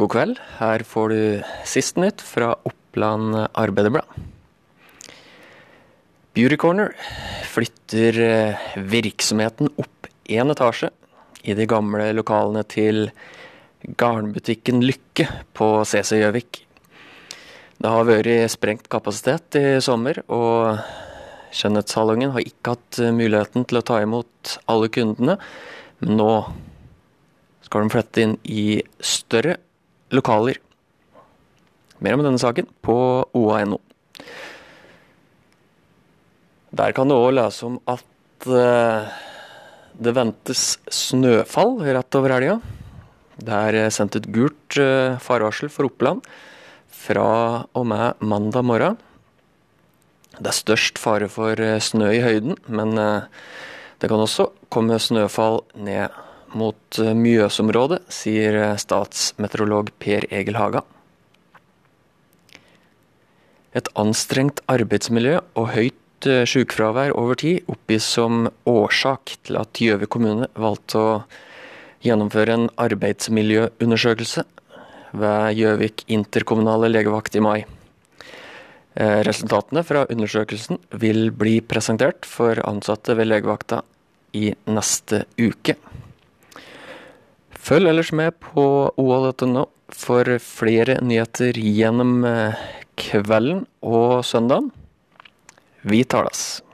God kveld. Her får du siste nytt fra Oppland Arbeiderblad. Beauty Corner flytter eh, virksomheten opp én etasje i de gamle lokalene til garnbutikken Lykke på CC Gjøvik. Det har vært sprengt kapasitet i sommer, og Skjønnhetssalongen har ikke hatt muligheten til å ta imot alle kundene. Men nå skal de flytte inn i større lokaler. Mer om denne saken på oa.no. Der kan du òg lese om at uh, det ventes snøfall rett over helga. Det er sendt ut gult farevarsel farvarsel for Oppland fra og med mandag morgen. Det er størst fare for snø i høyden, men det kan også komme snøfall ned mot Mjøsområdet, sier statsmeteorolog Per Egil Haga. Et anstrengt arbeidsmiljø og høyt Eh, sykefravær over tid oppgis som årsak til at Gjøvik kommune valgte å gjennomføre en arbeidsmiljøundersøkelse ved Gjøvik interkommunale legevakt i mai. Eh, resultatene fra undersøkelsen vil bli presentert for ansatte ved legevakta i neste uke. Følg ellers med på oa.no for flere nyheter gjennom eh, kvelden og søndagen. Vi talas.